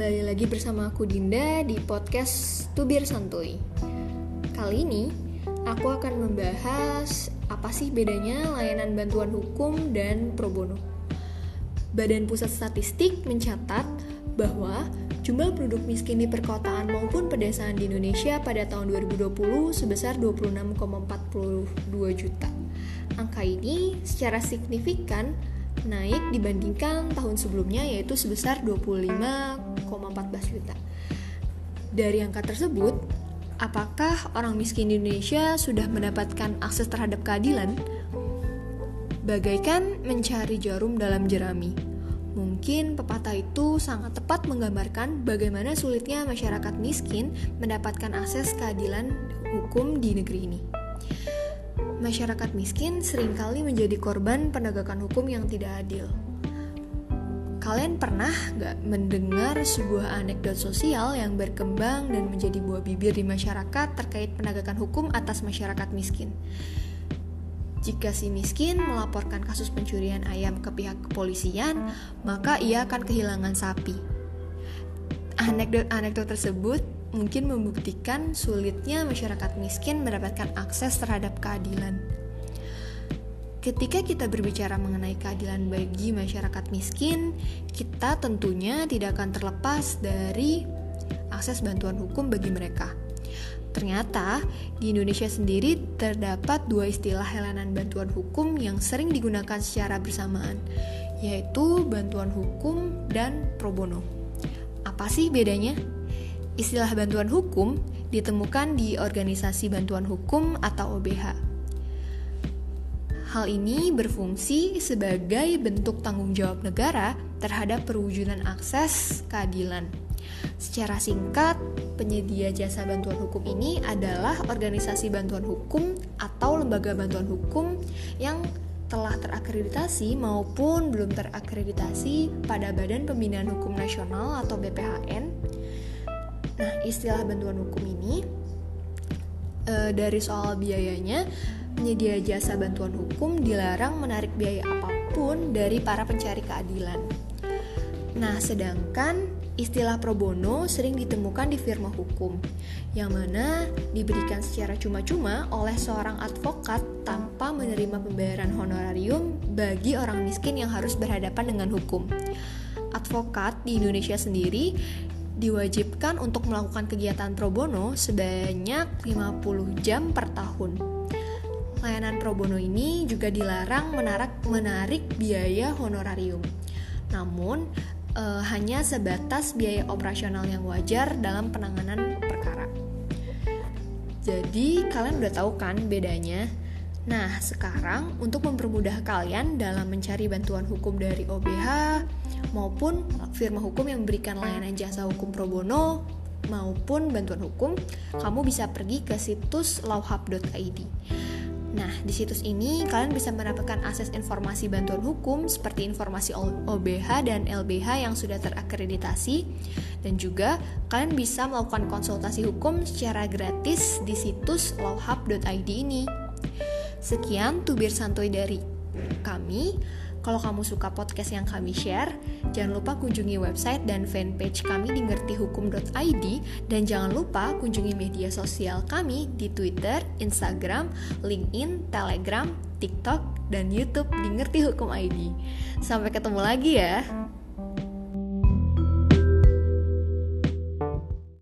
kembali lagi bersama aku Dinda di podcast Tubir Santuy. Kali ini aku akan membahas apa sih bedanya layanan bantuan hukum dan pro bono. Badan Pusat Statistik mencatat bahwa jumlah penduduk miskin di perkotaan maupun pedesaan di Indonesia pada tahun 2020 sebesar 26,42 juta. Angka ini secara signifikan naik dibandingkan tahun sebelumnya yaitu sebesar 25,14 juta. Dari angka tersebut, apakah orang miskin di Indonesia sudah mendapatkan akses terhadap keadilan? Bagaikan mencari jarum dalam jerami. Mungkin pepatah itu sangat tepat menggambarkan bagaimana sulitnya masyarakat miskin mendapatkan akses keadilan hukum di negeri ini masyarakat miskin sering kali menjadi korban penegakan hukum yang tidak adil. Kalian pernah gak mendengar sebuah anekdot sosial yang berkembang dan menjadi buah bibir di masyarakat terkait penegakan hukum atas masyarakat miskin? Jika si miskin melaporkan kasus pencurian ayam ke pihak kepolisian, maka ia akan kehilangan sapi. Anekdot-anekdot tersebut mungkin membuktikan sulitnya masyarakat miskin mendapatkan akses terhadap keadilan. Ketika kita berbicara mengenai keadilan bagi masyarakat miskin, kita tentunya tidak akan terlepas dari akses bantuan hukum bagi mereka. Ternyata di Indonesia sendiri terdapat dua istilah helanan bantuan hukum yang sering digunakan secara bersamaan, yaitu bantuan hukum dan pro bono. Apa sih bedanya? Istilah bantuan hukum ditemukan di Organisasi Bantuan Hukum atau OBH. Hal ini berfungsi sebagai bentuk tanggung jawab negara terhadap perwujudan akses keadilan. Secara singkat, penyedia jasa bantuan hukum ini adalah organisasi bantuan hukum atau lembaga bantuan hukum yang telah terakreditasi maupun belum terakreditasi pada Badan Pembinaan Hukum Nasional atau BPHN Nah, istilah bantuan hukum ini e, dari soal biayanya, penyedia jasa bantuan hukum dilarang menarik biaya apa pun dari para pencari keadilan. Nah, sedangkan istilah pro bono sering ditemukan di firma hukum, yang mana diberikan secara cuma-cuma oleh seorang advokat tanpa menerima pembayaran honorarium bagi orang miskin yang harus berhadapan dengan hukum. Advokat di Indonesia sendiri diwajibkan untuk melakukan kegiatan pro bono sebanyak 50 jam per tahun. Layanan pro bono ini juga dilarang menarik, menarik biaya honorarium. Namun, e, hanya sebatas biaya operasional yang wajar dalam penanganan perkara. Jadi, kalian udah tahu kan bedanya? Nah, sekarang untuk mempermudah kalian dalam mencari bantuan hukum dari OBH maupun firma hukum yang memberikan layanan jasa hukum pro bono maupun bantuan hukum, kamu bisa pergi ke situs lawhub.id. Nah, di situs ini kalian bisa mendapatkan akses informasi bantuan hukum seperti informasi OBH dan LBH yang sudah terakreditasi dan juga kalian bisa melakukan konsultasi hukum secara gratis di situs lawhub.id ini. Sekian tubir santuy dari kami. Kalau kamu suka podcast yang kami share, jangan lupa kunjungi website dan fanpage kami di ngertihukum.id dan jangan lupa kunjungi media sosial kami di Twitter, Instagram, LinkedIn, Telegram, TikTok, dan YouTube di Ngerti Hukum ID. Sampai ketemu lagi ya.